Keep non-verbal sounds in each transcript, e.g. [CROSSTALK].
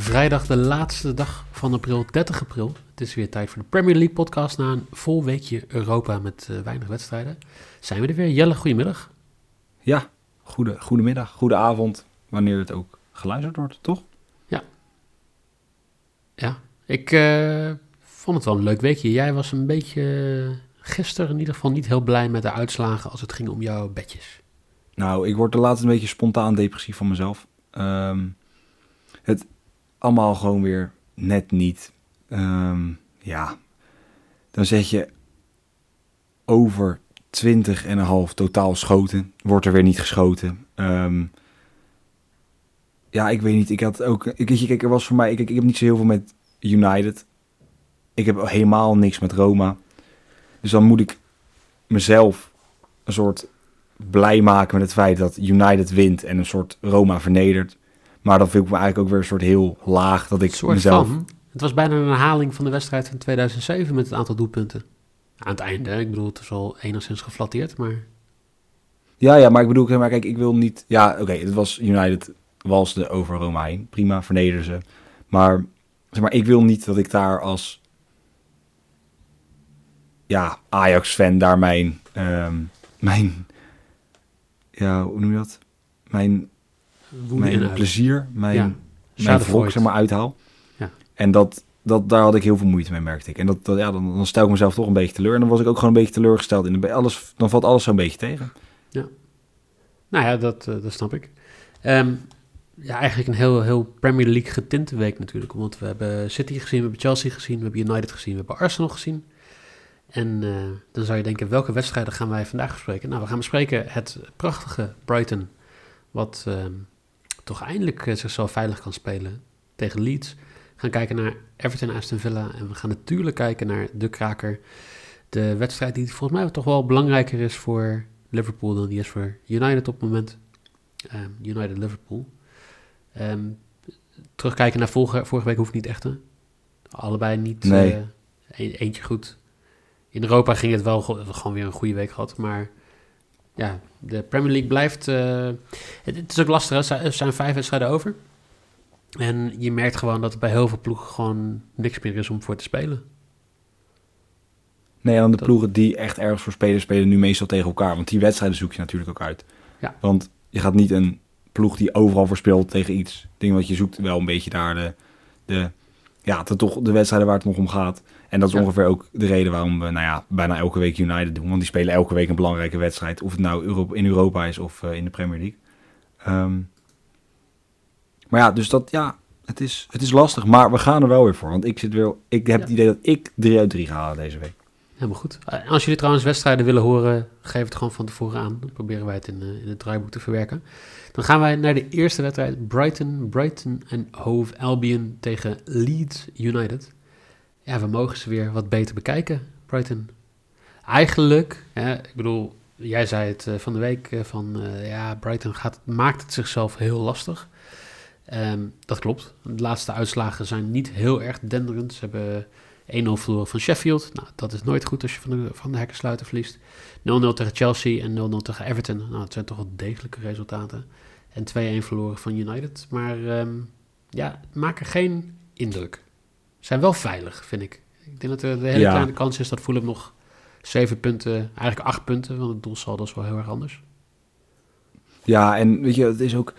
vrijdag de laatste dag van april, 30 april. Het is weer tijd voor de Premier League podcast na een vol weekje Europa met uh, weinig wedstrijden. Zijn we er weer. Jelle, goedemiddag. Ja, goede, goedemiddag, goede avond, wanneer het ook geluisterd wordt, toch? Ja. Ja, ik uh, vond het wel een leuk weekje. Jij was een beetje uh, gisteren in ieder geval niet heel blij met de uitslagen als het ging om jouw bedjes. Nou, ik word de laatste een beetje spontaan depressief van mezelf. Um, het allemaal gewoon weer net niet. Um, ja, dan zet je over 20 en een half totaal schoten. Wordt er weer niet geschoten. Um, ja, ik weet niet. Ik had ook. Ik, kijk, er was voor mij. Ik, ik heb niet zo heel veel met United. Ik heb helemaal niks met Roma. Dus dan moet ik mezelf een soort blij maken met het feit dat United wint en een soort Roma vernedert. Maar dan vind ik me eigenlijk ook weer een soort heel laag dat ik soort mezelf... Van. Het was bijna een herhaling van de wedstrijd van 2007 met het aantal doelpunten. Aan het einde, ik bedoel, het is al enigszins geflatteerd, maar... Ja, ja, maar ik bedoel, maar kijk, ik wil niet... Ja, oké, het was United walsde over Roma heen. Prima, vernederen ze. Maar, zeg maar, ik wil niet dat ik daar als... Ja, Ajax-fan daar mijn... Um, mijn... Ja, hoe noem je dat? Mijn mijn plezier, mijn, ja. mijn volk zeg maar, uithaal. Ja. En dat, dat, daar had ik heel veel moeite mee, merkte ik. En dat, dat, ja, dan, dan stel ik mezelf toch een beetje teleur. En dan was ik ook gewoon een beetje teleurgesteld. In de, alles, dan valt alles zo'n beetje tegen. Ja. Nou ja, dat, uh, dat snap ik. Um, ja, eigenlijk een heel, heel Premier League getinte week natuurlijk. Want we hebben City gezien, we hebben Chelsea gezien, we hebben United gezien, we hebben Arsenal gezien. En uh, dan zou je denken, welke wedstrijden gaan wij vandaag bespreken? Nou, we gaan bespreken het prachtige Brighton, wat... Uh, toch eindelijk uh, zichzelf veilig kan spelen tegen Leeds. We gaan kijken naar Everton Aston Villa. En we gaan natuurlijk kijken naar de kraker. De wedstrijd die volgens mij toch wel belangrijker is voor Liverpool dan die is voor United op het moment. Um, United Liverpool. Um, terugkijken naar vorige, vorige week hoeft niet echt. Hè? Allebei niet. Nee. Uh, eentje goed. In Europa ging het wel gewoon weer een goede week gehad. Maar ja, de Premier League blijft. Uh, het, het, is ook lastig, er zijn vijf wedstrijden over. En je merkt gewoon dat er bij heel veel ploegen gewoon niks meer is om voor te spelen. Nee, en dan de ploegen die echt ergens voor spelen, spelen nu meestal tegen elkaar. Want die wedstrijden zoek je natuurlijk ook uit. Ja. Want je gaat niet een ploeg die overal voor speelt tegen iets. Ik denk dat je zoekt wel een beetje daar de, de, ja, de, toch de wedstrijden waar het nog om gaat. En dat is ongeveer ook de reden waarom we nou ja, bijna elke week United doen. Want die spelen elke week een belangrijke wedstrijd. Of het nou in Europa is of uh, in de Premier League. Um, maar ja, dus dat, ja, het is, het is lastig. Maar we gaan er wel weer voor. Want ik, zit weer, ik heb ja. het idee dat ik 3 uit 3 ga halen deze week. Helemaal goed. Als jullie trouwens wedstrijden willen horen, geef het gewoon van tevoren aan. Dan proberen wij het in, uh, in het draaiboek te verwerken. Dan gaan wij naar de eerste wedstrijd. Brighton, Brighton en Hove Albion tegen Leeds United ja, we mogen ze weer wat beter bekijken, Brighton. Eigenlijk, ik bedoel, jij zei het uh, van de week uh, van uh, ja, Brighton gaat, maakt het zichzelf heel lastig. Um, dat klopt. De laatste uitslagen zijn niet heel erg denderend. Ze hebben 1-0 verloren van Sheffield. Nou, dat is nooit goed als je van de, van de verliest. 0-0 tegen Chelsea en 0-0 tegen Everton. Nou, dat zijn toch wel degelijke resultaten. En 2-1 verloren van United. Maar um, ja, maken geen indruk zijn wel veilig, vind ik. Ik denk dat er de hele ja. kleine kans is dat Fulham nog zeven punten, eigenlijk acht punten, want het doelsaldo is wel heel erg anders. Ja, en weet je, het is ook...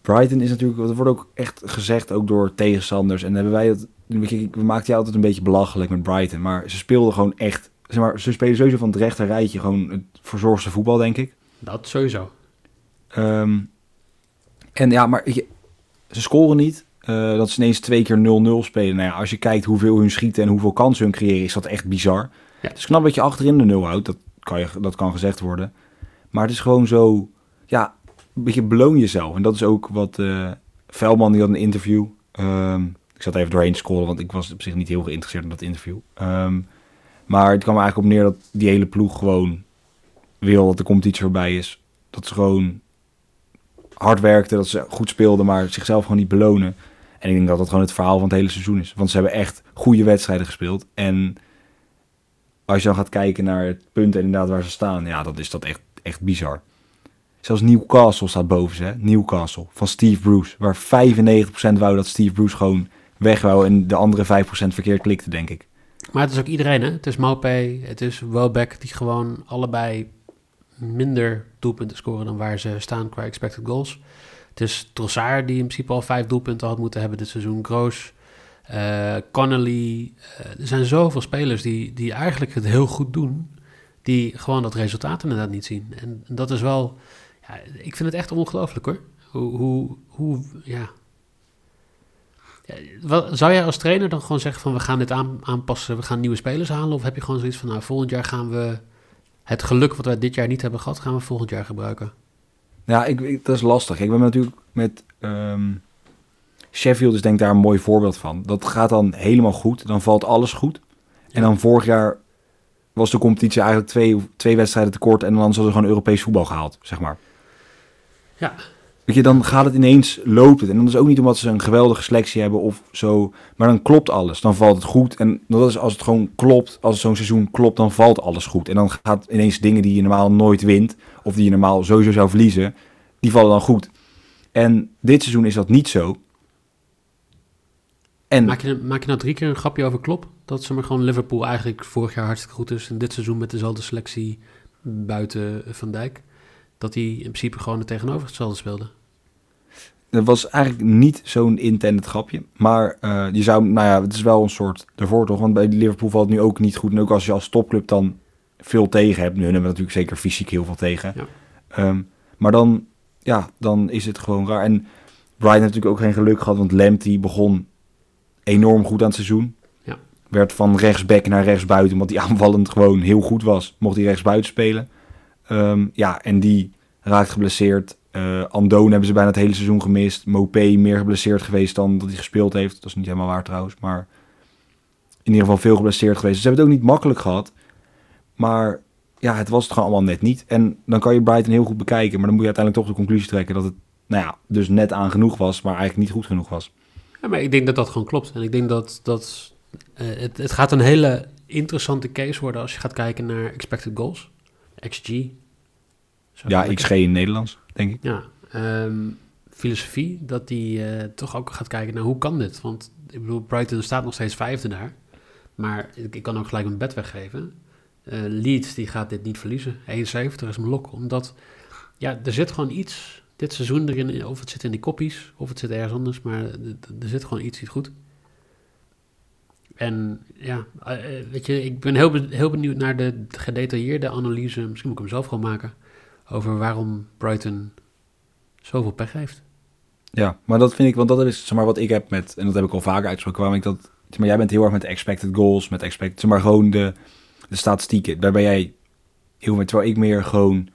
Brighton is natuurlijk, dat wordt ook echt gezegd ook door tegenstanders. En hebben wij dat, we maakten je altijd een beetje belachelijk met Brighton, maar ze speelden gewoon echt, zeg maar, ze spelen sowieso van het rechter rijtje gewoon het verzorgste voetbal, denk ik. Dat sowieso. Um, en ja, maar je, ze scoren niet. Uh, dat ze ineens twee keer 0-0 spelen. Nou ja, als je kijkt hoeveel hun schieten en hoeveel kansen hun creëren, is dat echt bizar. Ja. Het is knap dat je achterin de 0 houdt. Dat kan, je, dat kan gezegd worden. Maar het is gewoon zo, ja, een beetje beloon jezelf. En dat is ook wat uh, Velman, die had een interview. Um, ik zat even doorheen te scrollen, want ik was op zich niet heel geïnteresseerd in dat interview. Um, maar het kwam eigenlijk op neer dat die hele ploeg gewoon wil dat de competitie voorbij is. Dat ze gewoon hard werkten, dat ze goed speelden, maar zichzelf gewoon niet belonen. En ik denk dat dat gewoon het verhaal van het hele seizoen is. Want ze hebben echt goede wedstrijden gespeeld. En als je dan gaat kijken naar het punt inderdaad waar ze staan, ja, dat is dat echt, echt bizar. Zelfs Newcastle staat boven ze. Newcastle van Steve Bruce. Waar 95% wou dat Steve Bruce gewoon weg wou. En de andere 5% verkeerd klikte, denk ik. Maar het is ook iedereen, hè? Het is Maupay, het is Welbeck, die gewoon allebei minder doelpunten scoren dan waar ze staan qua expected goals. Het is Trossard, die in principe al vijf doelpunten had moeten hebben dit seizoen. Groos, uh, Connolly. Uh, er zijn zoveel spelers die, die eigenlijk het heel goed doen. Die gewoon dat resultaat inderdaad niet zien. En, dat is wel... Ja, ik vind het echt ongelooflijk hoor. Hoe, hoe, hoe ja, zou jij als trainer dan gewoon zeggen van we gaan dit aan, aanpassen, we gaan nieuwe spelers halen? Of heb je gewoon zoiets van nou volgend jaar gaan we het geluk wat wij dit jaar niet hebben gehad, gaan we volgend jaar gebruiken? Ja, ik, dat is lastig. Ik ben natuurlijk met ehm, Sheffield is denk ik daar een mooi voorbeeld van. Dat gaat dan helemaal goed, dan valt alles goed. En dan vorig jaar was de competitie eigenlijk twee, twee wedstrijden tekort en dan hadden ze gewoon Europees voetbal gehaald, zeg maar. Ja, Weet je, dan gaat het ineens lopen. En dan is ook niet omdat ze een geweldige selectie hebben of zo. Maar dan klopt alles. Dan valt het goed. En dat is als het gewoon klopt, als zo'n seizoen klopt, dan valt alles goed. En dan gaat ineens dingen die je normaal nooit wint, of die je normaal sowieso zou verliezen, die vallen dan goed. En dit seizoen is dat niet zo. En maak, je, maak je nou drie keer een grapje over klop? Dat ze maar gewoon Liverpool eigenlijk vorig jaar hartstikke goed is. En dit seizoen met dezelfde selectie buiten Van Dijk dat hij in principe gewoon het tegenovergestelde speelde. Dat was eigenlijk niet zo'n intended grapje. Maar uh, je zou, nou ja, het is wel een soort ervoor toch? Want bij Liverpool valt het nu ook niet goed. En ook als je als topclub dan veel tegen hebt. Nu hebben we natuurlijk zeker fysiek heel veel tegen. Ja. Ehm, maar dan, ja, dan is het gewoon raar. En Brian heeft natuurlijk ook geen geluk gehad. Want Lamptey begon enorm goed aan het seizoen. Ja. Werd van rechtsback naar rechtsbuiten. Want die aanvallend gewoon heel goed was. Mocht hij rechtsbuiten spelen. Um, ja, en die raakt geblesseerd. Uh, Andone hebben ze bijna het hele seizoen gemist. Mopé meer geblesseerd geweest dan dat hij gespeeld heeft. Dat is niet helemaal waar trouwens, maar in ieder geval veel geblesseerd geweest. ze hebben het ook niet makkelijk gehad. Maar ja, het was het gewoon allemaal net niet. En dan kan je Brighton heel goed bekijken. Maar dan moet je uiteindelijk toch de conclusie trekken dat het, nou ja, dus net aan genoeg was, maar eigenlijk niet goed genoeg was. Ja, maar ik denk dat dat gewoon klopt. En ik denk dat, dat uh, het, het gaat een hele interessante case worden als je gaat kijken naar expected goals. XG. Ja, XG in Nederlands, denk ik. Ja, ehm, filosofie, dat die uh, toch ook gaat kijken naar hoe kan dit? Want ik bedoel, Brighton staat nog steeds vijfde daar. Maar ik, ik kan ook gelijk een bed weggeven. Uh, Leeds, die gaat dit niet verliezen. 71 is mijn lok. Omdat, ja, er zit gewoon iets dit seizoen erin. Of het zit in die koppies, of het zit ergens anders. Maar er zit gewoon iets niet goed. En ja, uh, weet je, ik ben heel, heel benieuwd naar de gedetailleerde analyse. Misschien moet ik hem zelf gewoon maken. Over waarom Brighton zoveel pech heeft. Ja, maar dat vind ik, want dat is zeg maar wat ik heb met, en dat heb ik al vaker uitgesproken, waarom ik dat, maar jij bent heel erg met expected goals, met expected, zeg maar gewoon de, de statistieken. Daar ben jij heel met, terwijl ik meer gewoon,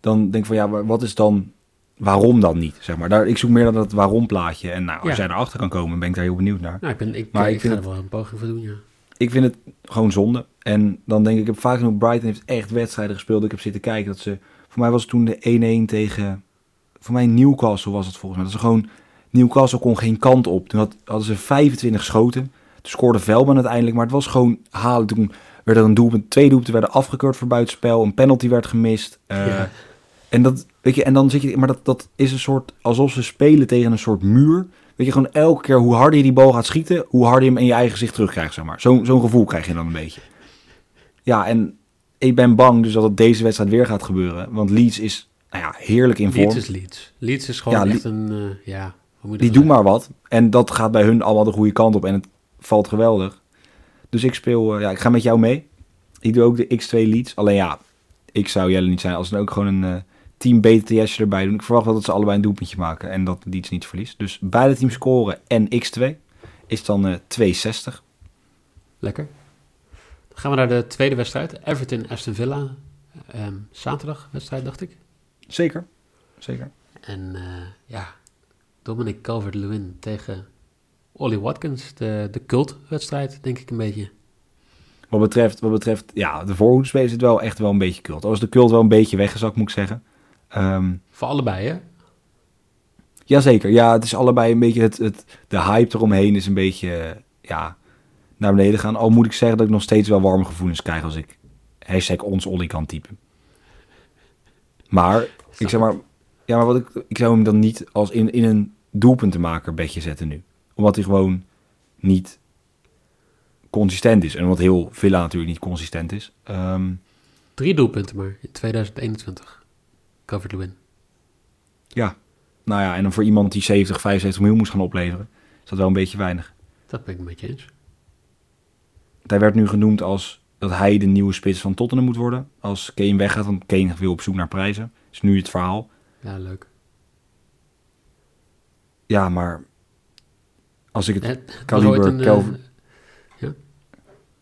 dan denk van ja, wat is dan, waarom dan niet, zeg maar. Daar, ik zoek meer dan dat waarom plaatje. En nou, als jij erachter kan komen, ben ik daar heel benieuwd naar. Nou, ik ben, ik, maar ik, ik vind het wel een poging voor doen, ja. Ik vind het gewoon zonde. En dan denk ik, ik heb vaak genoeg, Brighton heeft echt wedstrijden gespeeld. Ik heb zitten kijken dat ze, voor mij was het toen de 1-1 tegen, voor mij Newcastle was het volgens mij. Dat ze gewoon, Newcastle kon geen kant op. Toen had, hadden ze 25 schoten. Toen scoorde Velman uiteindelijk, maar het was gewoon halen. Toen werd er een doelpunt, twee doelpunten werden afgekeurd voor buitenspel. Een penalty werd gemist. Uh, En dat, weet je, en dan zit je, maar dat, dat is een soort, alsof ze spelen tegen een soort muur. Weet je, gewoon elke keer hoe harder je die bal gaat schieten, hoe harder je hem in je eigen gezicht terugkrijgt, zeg maar. Zo'n zo'n gevoel krijg je dan een beetje. Ja, en ik ben bang dus dat het deze wedstrijd weer gaat gebeuren. Want Leeds is, nou ja, heerlijk in vorm. Leeds is Leeds. Leeds is gewoon ja, echt een, uh, ja... Die doen maar wat. En dat gaat bij hun allemaal de goede kant op. En het valt geweldig. Dus ik speel, uh, ja, ik ga met jou mee. Ik doe ook de X2 Leeds. Alleen ja, ik zou Jelle niet zijn als er ook gewoon een... Team BTS erbij doen. Ik verwacht wel dat ze allebei een doelpuntje maken en dat iets niet verliest. Dus beide teams scoren en x2 is dan uh, 260. Lekker. Dan gaan we naar de tweede wedstrijd. Everton-Aston Villa. Um, zaterdag wedstrijd, dacht ik. Zeker, zeker. En uh, ja, Dominic Calvert-Lewin tegen Ollie Watkins. De, de cultwedstrijd, denk ik een beetje. Wat betreft, wat betreft ja, de voorhoedspeler is het wel echt wel een beetje cult. Als de cult wel een beetje weggezakt, moet ik zeggen. Um, Voor allebei, hè? Jazeker. Ja, het is allebei een beetje het, het, de hype eromheen is een beetje ja, naar beneden gaan. Al moet ik zeggen dat ik nog steeds wel warme gevoelens krijg als ik hashtag ons Olly kan typen. Maar Ik zeg maar, ja, maar wat ik, ik zou hem dan niet als in, in een doelpuntenmaker bedje zetten nu. Omdat hij gewoon niet consistent is. En omdat heel Villa natuurlijk niet consistent is. Ehm, Drie doelpunten maar in 2021. Covered Lewin. ja, nou ja, en dan voor iemand die 70, 75 miljoen moest gaan opleveren, is dat wel een beetje weinig. Dat ben ik een beetje eens. Hij werd nu genoemd als dat hij de nieuwe spits van Tottenham moet worden. Als Kane weggaat, want Kane wil op zoek naar prijzen. Is nu het verhaal. Ja, leuk. Ja, maar als ik het... Het, was Kaliber, een, eh, Kelvin-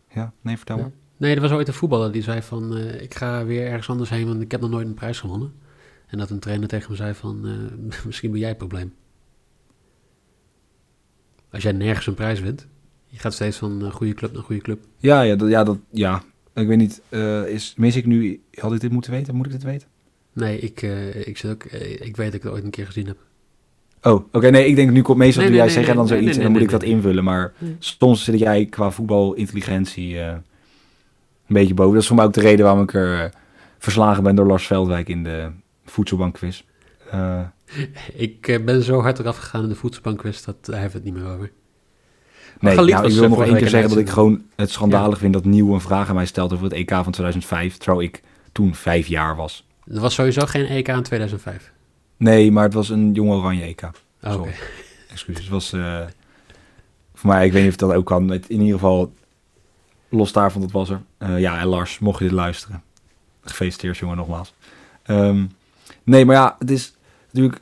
Ja, nee, vertel maar. nee, er was ooit een voetballer die zei van... eh, ik ga weer ergens anders heen, want ik heb nog nooit een prijs gewonnen. En dat een trainer tegen hem zei van... eh, [LAUGHS] misschien ben jij het probleem. Als jij nergens een prijs wint... Je gaat steeds van een goede club naar goede club. Ja, ja, dat, ja, dat, ja. Ik weet niet, eh, is, mis ik nu... Had ik dit moeten weten? Moet ik dit weten? Nee, ik, eh, ik, zit ook, eh, ik weet dat ik het ooit een keer gezien heb. Oh, oké. nee, ik denk nu komt meestal Nee, doe nee, jij nee, zeggen en dan zoiets en dan moet ik dat invullen. Maar soms zit jij qua voetbalintelligentie eh, een beetje boven. Dat is voor mij ook de reden waarom ik er eh, verslagen ben door Lars Veldwijk in de voedselbankquiz. Eh Ik eh, ben zo hard eraf gegaan in de voedselbankquiz dat hij heeft het niet meer over. Maar nee, nou, ik wil nog één keer zeggen dat ik gewoon het schandalig vind dat Nieuw een vraag aan mij stelt over het EK van 2005. Terwijl ik toen vijf jaar was. Er was sowieso geen EK in 2005. Nee, maar het was een jong oranje EK. Oh. Oké. [LAUGHS] Excuses. Het was eh, voor mij, ik weet niet of dat ook kan. In ieder geval, los daarvan, dat was er. Ja, en Lars, mocht je dit luisteren. Gefeliciteerd, jongen, nogmaals. Ehm, nee, maar ja, het is natuurlijk...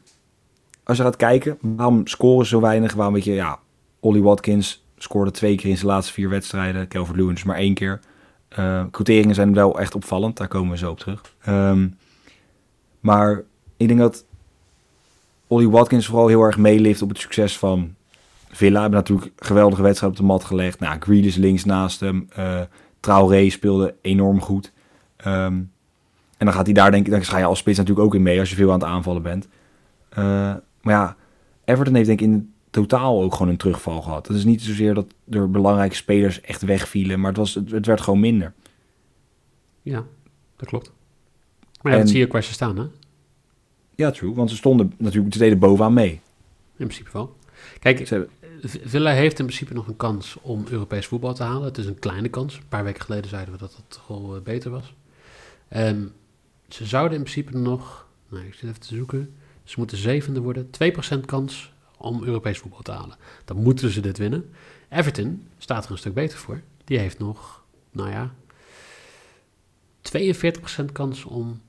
Als je gaat kijken, waarom scoren zo weinig? Waarom weet je, ja, Ollie Watkins scoorde twee keer in zijn laatste vier wedstrijden. Calvert Lewin maar één keer. Eh quoteringen zijn wel echt opvallend. Daar komen we zo op terug. Ehm, maar ik denk dat Ollie Watkins vooral heel erg meelift op het succes van Villa. Hebben natuurlijk een geweldige wedstrijd op de mat gelegd. Nou, Grealish links naast hem. eh Traoré speelde enorm goed. Ehm, en dan gaat hij daar denk ik, dan ga je als spits natuurlijk ook in mee als je veel aan het aanvallen bent. Eh, maar ja, Everton heeft denk ik in totaal ook gewoon een terugval gehad. Het is niet zozeer dat er belangrijke spelers echt wegvielen, maar het, was, het, werd gewoon minder. Ja, dat klopt. Maar ja, En- dat zie je ook waar ze staan, hè? Ja, true, want ze stonden natuurlijk, ze deden bovenaan mee. In principe wel. Kijk, Ze hebben, Villa heeft in principe nog een kans om Europees voetbal te halen. Het is een kleine kans. Een paar weken geleden zeiden we dat het toch wel eh, beter was. Ehm, ze zouden in principe nog... Nou, ik zit even te zoeken. Ze moeten zevende worden. 2% kans om Europees voetbal te halen. Dan moeten ze dit winnen. Everton staat er een stuk beter voor. Die heeft nog, nou ja... 42% kans om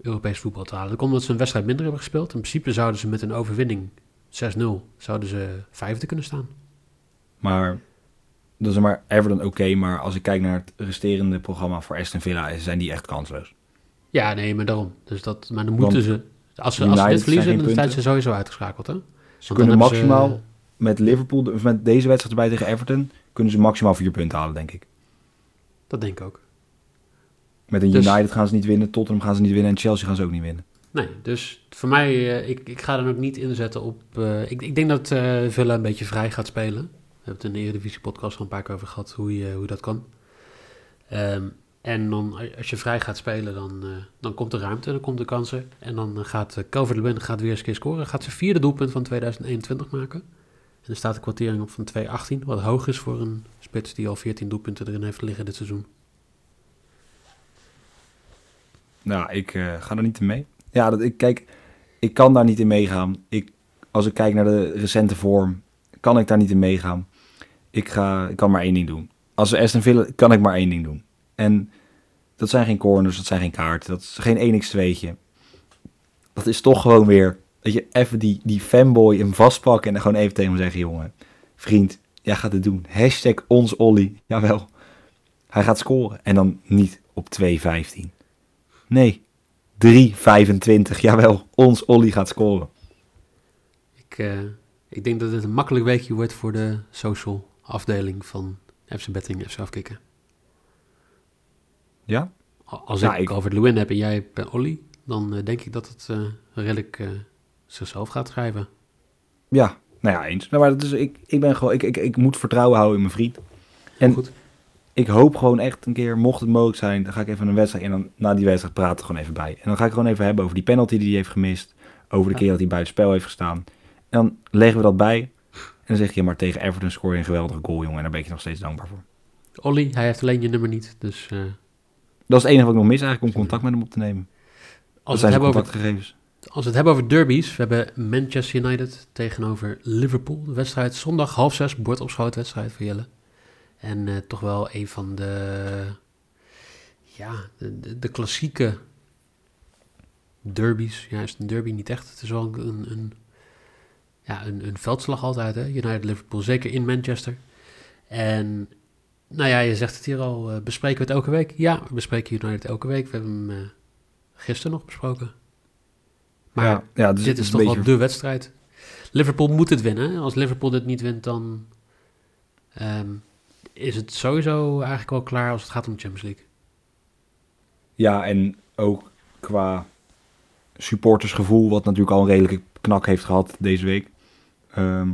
Europees voetbal te halen. Dat komt omdat ze een wedstrijd minder hebben gespeeld. In principe zouden ze met een overwinning 6-0 zouden ze vijfde kunnen staan. maar dat is maar Everton oké, maar als ik kijk naar het resterende programma voor Aston Villa, zijn die echt kansloos. Ja, nee, maar daarom. Dus dat, maar dan Want moeten ze... Als ze, als ze dit verliezen, zijn dan zijn ze sowieso uitgeschakeld, hè? Ze Want kunnen ze- maximaal met Liverpool, of met deze wedstrijd erbij tegen Everton, kunnen ze maximaal vier punten halen, denk ik. Dat denk ik ook. Met een Dus- United gaan ze niet winnen, Tottenham gaan ze niet winnen en Chelsea gaan ze ook niet winnen. Nee, dus voor mij, eh, ik, ik ga dan ook niet inzetten op... eh, ik, ik denk dat eh Villa een beetje vrij gaat spelen. We hebben het in de Eredivisie podcast al een paar keer over gehad, hoe je, hoe dat kan. Ehm, en dan, als je vrij gaat spelen, dan, eh, dan komt de ruimte, dan komt de kansen. En dan gaat uh, Calvert-Lewin gaat weer eens een keer scoren. Gaat zijn vierde doelpunt van 2021 maken. En er staat de kwartering op van 2,18, wat hoog is voor een spits die al 14 doelpunten erin heeft liggen dit seizoen. Nou, ik eh, ga er niet in mee. Ja, dat, ik, kijk, ik kan daar niet in meegaan. Ik, als ik kijk naar de recente vorm, kan ik daar niet in meegaan. Ik, ga, ik kan maar één ding doen. Als we Aston Villa, kan ik maar één ding doen. En dat zijn geen corners, dat zijn geen kaarten, dat is geen 1x2'tje. Dat is toch gewoon weer, dat je even die, die fanboy hem vastpakken en dan gewoon even tegen hem zeggen, jongen, vriend, jij gaat het doen. Hashtag ons Olly, jawel. Hij gaat scoren en dan niet op 2.15. Nee, 3,25. Jawel, ons Olly gaat scoren. Ik, eh, ik denk dat het een makkelijk weekje wordt voor de social afdeling van FC Betting FC Afkikken. Ja? Als Ja, ik, ik- over Lewin heb en jij Olly, dan eh, denk ik dat het eh, redelijk eh, zichzelf gaat schrijven. Ja, nou ja, eens. Nou, maar dat is, ik, ik ben gewoon, ik, ik, ik moet vertrouwen houden in mijn vriend. En Goed. ik hoop gewoon echt een keer, mocht het mogelijk zijn, dan ga ik even een wedstrijd en dan na die wedstrijd praten gewoon even bij. En dan ga ik gewoon even hebben over die penalty die hij heeft gemist, over de Ja. keer dat hij buiten spel heeft gestaan. En dan leggen we dat bij en dan zeg je maar tegen Everton scoor je een geweldige goal, jongen, en daar ben ik je nog steeds dankbaar voor. Olly, hij heeft alleen je nummer niet. Dus Dat is het enige wat ik nog mis eigenlijk om contact met hem op te nemen. Dat als, we zijn het hebben over, contactgegevens. als we het hebben over derbies. We hebben Manchester United tegenover Liverpool. De wedstrijd zondag half zes. Bord op schoot wedstrijd voor Jelle. En eh, toch wel een van de... Ja, de, de, de klassieke derbies. Ja, is het een derby niet echt. Het is wel een, een, ja, een, een veldslag altijd, hè. United-Liverpool. Zeker in Manchester. En nou ja, je zegt het hier al. eh, bespreken we het elke week? Ja, we bespreken United elke week. We hebben hem eh, gisteren nog besproken. Maar ja, ja, dus dit is toch beetje- wel de wedstrijd. Liverpool moet het winnen. Als Liverpool dit niet wint, dan ehm, is het sowieso eigenlijk wel klaar als het gaat om de Champions League. Ja, en ook qua supportersgevoel, wat natuurlijk al een redelijke knak heeft gehad deze week. Ehm,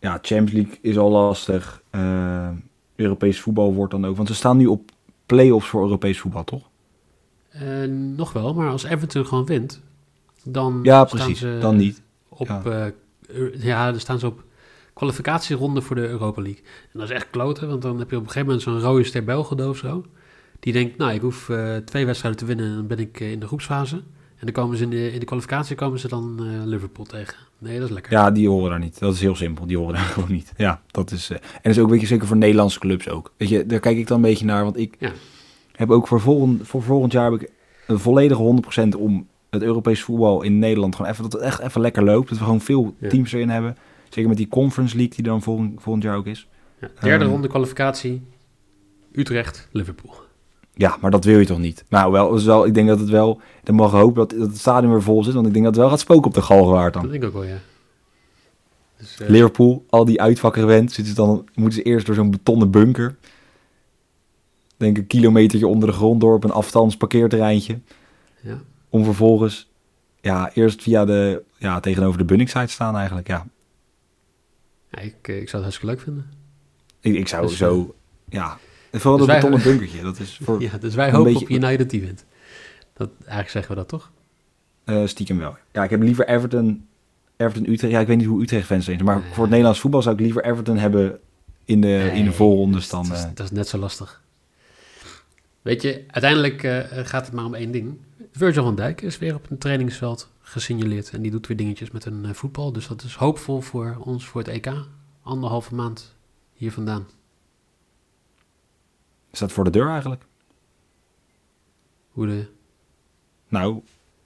ja, Champions League is al lastig. Ehm, Europees voetbal wordt dan ook. Want ze staan nu op play-offs voor Europees voetbal, toch? Eh, nog wel, maar als Everton gewoon wint, dan Ja, staan precies. ze Dan niet. op, Ja. ja. ja, dan staan ze op kwalificatieronde voor de Europa League. En dat is echt kloten, want dan heb je op een gegeven moment zo'n rode ster of zo. Die denkt, nou, ik hoef eh, twee wedstrijden te winnen en dan ben ik eh, in de groepsfase. En dan komen ze in de, in de kwalificatie komen ze dan eh, Liverpool tegen. Nee, dat is lekker. Ja, die horen daar niet. Dat is heel simpel. Die horen daar [LAUGHS] gewoon niet. Ja, dat is... eh, en dat is ook een beetje zeker voor Nederlandse clubs ook. Weet je, daar kijk ik dan een beetje naar. Want ik Ja. heb ook voor volgend, voor volgend jaar heb ik een volledige 100% om het Europees voetbal in Nederland gewoon even, dat het echt even lekker loopt. Dat we gewoon veel Ja. teams erin hebben. Zeker met die Conference League die dan volgend, volgend jaar ook is. Ja, derde Ehm. ronde kwalificatie, Utrecht, Liverpool. Ja, maar dat wil je toch niet? Nou, wel, wel, ik denk dat het wel... Dan mag hopen dat, dat het stadion weer vol zit. Want ik denk dat het wel gaat spoken op de Galgenwaard dan. Dat denk ik ook wel, ja. Dus, eh, Liverpool, al die uitvakken gewend, zitten ze dan, moeten ze eerst door zo'n betonnen bunker. Denk een kilometertje onder de grond door op een afstands parkeerterreintje. ja. Om vervolgens, ja, eerst via de, ja, tegenover de Bunningside staan eigenlijk, ja. Ja, ik, eh, ik zou het hartstikke leuk vinden. Ik, ik zou Dus, zo, ja, vooral dus dat betonnen bunkertje, dat is [LAUGHS] voor Ja, dus wij hopen beetje- op United die wint. Dat, eigenlijk zeggen we dat toch? eh, stiekem wel. Ja, ik heb liever Everton, Everton Utrecht, ja, ik weet niet hoe Utrecht fans zijn, maar voor het Nederlands voetbal zou ik liever Everton hebben in de, in de voorrondes dan... dat, is, eh, dat is net zo lastig. Weet je, uiteindelijk eh, gaat het maar om één ding. Virgil van Dijk is weer op een trainingsveld gesignaleerd. En die doet weer dingetjes met een voetbal. Dus dat is hoopvol voor ons voor het EK. Anderhalve maand hier vandaan. Is dat voor de deur eigenlijk? Hoe de... Nou,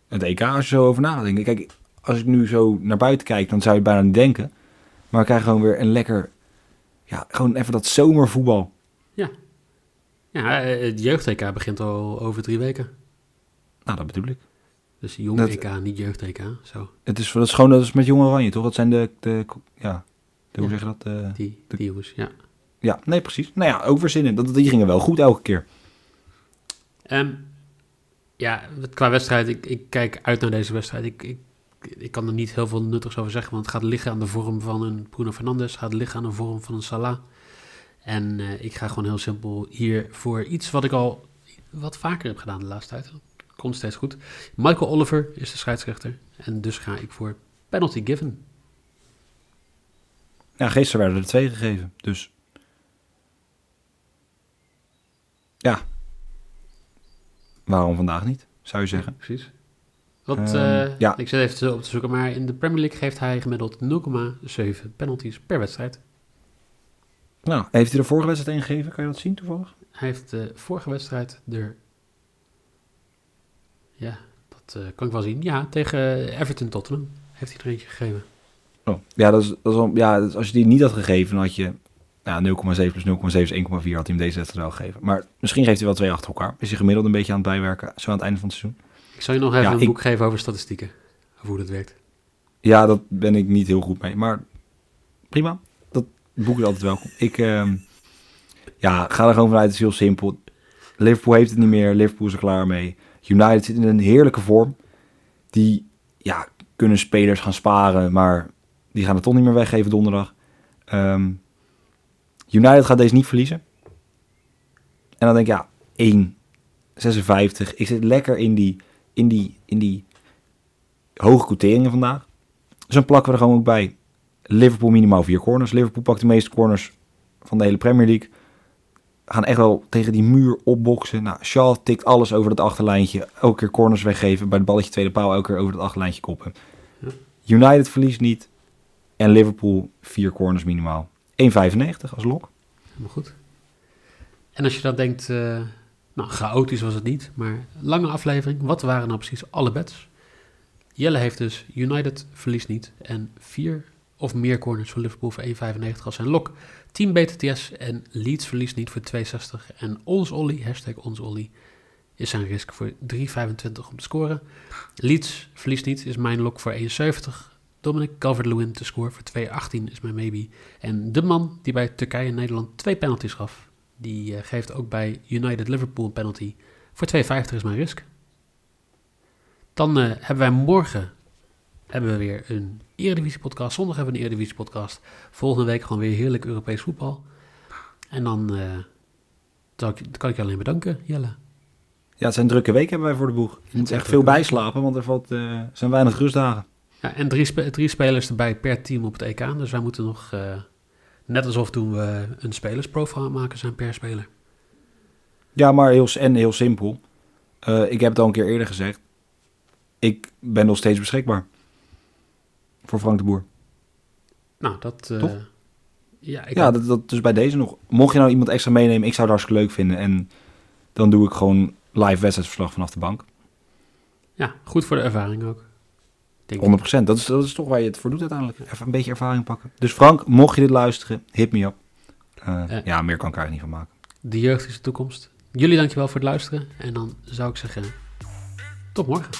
het EK als je zo over na gaat denken. Kijk, als ik nu zo naar buiten kijk, dan zou je het bijna niet denken. Maar we krijgen gewoon weer een lekker... Ja, gewoon even dat zomervoetbal. Ja, eh, het jeugd-EK begint al over drie weken. Nou, dat bedoel ik. Dus jong Dat- EK, niet jeugd-EK. Zo, Het is, dat is gewoon dat is met Jong Oranje, toch? Dat zijn de... de ja, de, hoe Ja. zeg je dat? De, die, De- die jongens, ja. Ja, nee, precies. Nou ja, ook weer zin in. Dat, die gingen wel goed elke keer. Ehm, ja, qua wedstrijd, ik, ik kijk uit naar deze wedstrijd. Ik, ik, ik kan er niet heel veel nuttigs over zeggen, want het gaat liggen aan de vorm van een Bruno Fernandes, het gaat liggen aan de vorm van een Salah. En eh, ik ga gewoon heel simpel hier voor iets wat ik al wat vaker heb gedaan de laatste tijd. Komt steeds goed. Michael Oliver is de scheidsrechter en dus ga ik voor penalty given. Ja, gisteren werden er twee gegeven. Dus ja, waarom vandaag niet, zou je zeggen. precies. Wat, Ehm, eh, ja. Ik zit even op te zoeken, maar in de Premier League geeft hij gemiddeld 0,7 penalties per wedstrijd. Nou, heeft hij de vorige wedstrijd een gegeven? Kan je dat zien toevallig? Hij heeft de vorige wedstrijd er. Ja, dat eh, kan ik wel zien. Ja, tegen Everton Tottenham heeft hij er eentje gegeven. Oh. Ja, dat is, dat is ja is- als je die niet had gegeven, dan had je ja, 0,7 plus 0,7 is 1,4 had hij hem deze wedstrijd wel gegeven. Maar misschien geeft hij wel twee achter elkaar. Is hij gemiddeld een beetje aan het bijwerken, zo aan het einde van het seizoen. Ik zal je nog even Ja, een ik- boek geven over statistieken. Over hoe dat werkt. Ja, dat ben ik niet heel goed mee. Maar prima. Dat boek is altijd welkom. Ik ehm, ja, ga er gewoon vanuit. Het is heel simpel. Liverpool heeft het niet meer. Liverpool is er klaar mee. United zit in een heerlijke vorm. Die ja, kunnen spelers gaan sparen. Maar die gaan het toch niet meer weggeven donderdag. Ehm, United gaat deze niet verliezen. En dan denk ik, ja, 1, 56. Ik zit lekker in die, in die, in die hoge quoteringen vandaag. Dus dan plakken we er gewoon ook bij. Liverpool minimaal vier corners. Liverpool pakt de meeste corners van de hele Premier League. Gaan echt wel tegen die muur opboksen. Nou, Shaw tikt alles over dat achterlijntje. Elke keer corners weggeven. Bij het balletje tweede paal elke keer over dat achterlijntje koppen. United verliest niet. En Liverpool vier corners minimaal. 1,95 als lok. Helemaal goed. En als je dan denkt, eh, nou, chaotisch was het niet, maar lange aflevering. Wat waren nou precies alle bets? Jelle heeft dus United verliest niet en vier of meer corners voor Liverpool voor 1,95 als zijn lok. Team BTTS en Leeds verliest niet voor 2,60. En ons Ollie, hashtag ons Ollie, is zijn risk voor 3,25 om te scoren. Leeds verliest niet is mijn lok voor 1,70. Dominic Calvert-Lewin te scoren voor 2,18 is mijn maybe. En de man die bij Turkije en Nederland twee penalties gaf, die eh, geeft ook bij United Liverpool een penalty. Voor 2,50 is mijn risk. Dan eh, hebben wij morgen hebben we weer een Eredivisie podcast. Zondag hebben we een Eredivisie podcast. Volgende week gewoon weer heerlijk Europees voetbal. En dan, eh, dan kan ik je alleen bedanken, Jelle. Ja, het zijn drukke weken hebben wij voor de boeg. Je moet echt veel bijslapen, want er valt, zijn weinig rustdagen. Ja, en drie, spe- drie spelers erbij per team op het EK. Dus wij moeten nog, eh, net alsof toen we een spelersprofile maken zijn per speler. Ja, maar heel, en heel simpel. Eh, ik heb het al een keer eerder gezegd. Ik ben nog steeds beschikbaar. Voor Frank de Boer. Nou, dat... eh, Toch? Ja, ik ja, dat, dat dus bij deze nog. Mocht je nou iemand extra meenemen, ik zou het hartstikke leuk vinden. En dan doe ik gewoon live wedstrijdsverslag vanaf de bank. ja, goed voor de ervaring ook. Denk ik. 100%. Dat is, dat is toch waar je het voor doet uiteindelijk. Even een beetje ervaring pakken. Dus Frank, mocht je dit luisteren, hit me up. Eh, Eh. ja, meer kan ik er eigenlijk niet van maken. De jeugd is de toekomst. Jullie dankjewel voor het luisteren. En dan zou ik zeggen, tot morgen.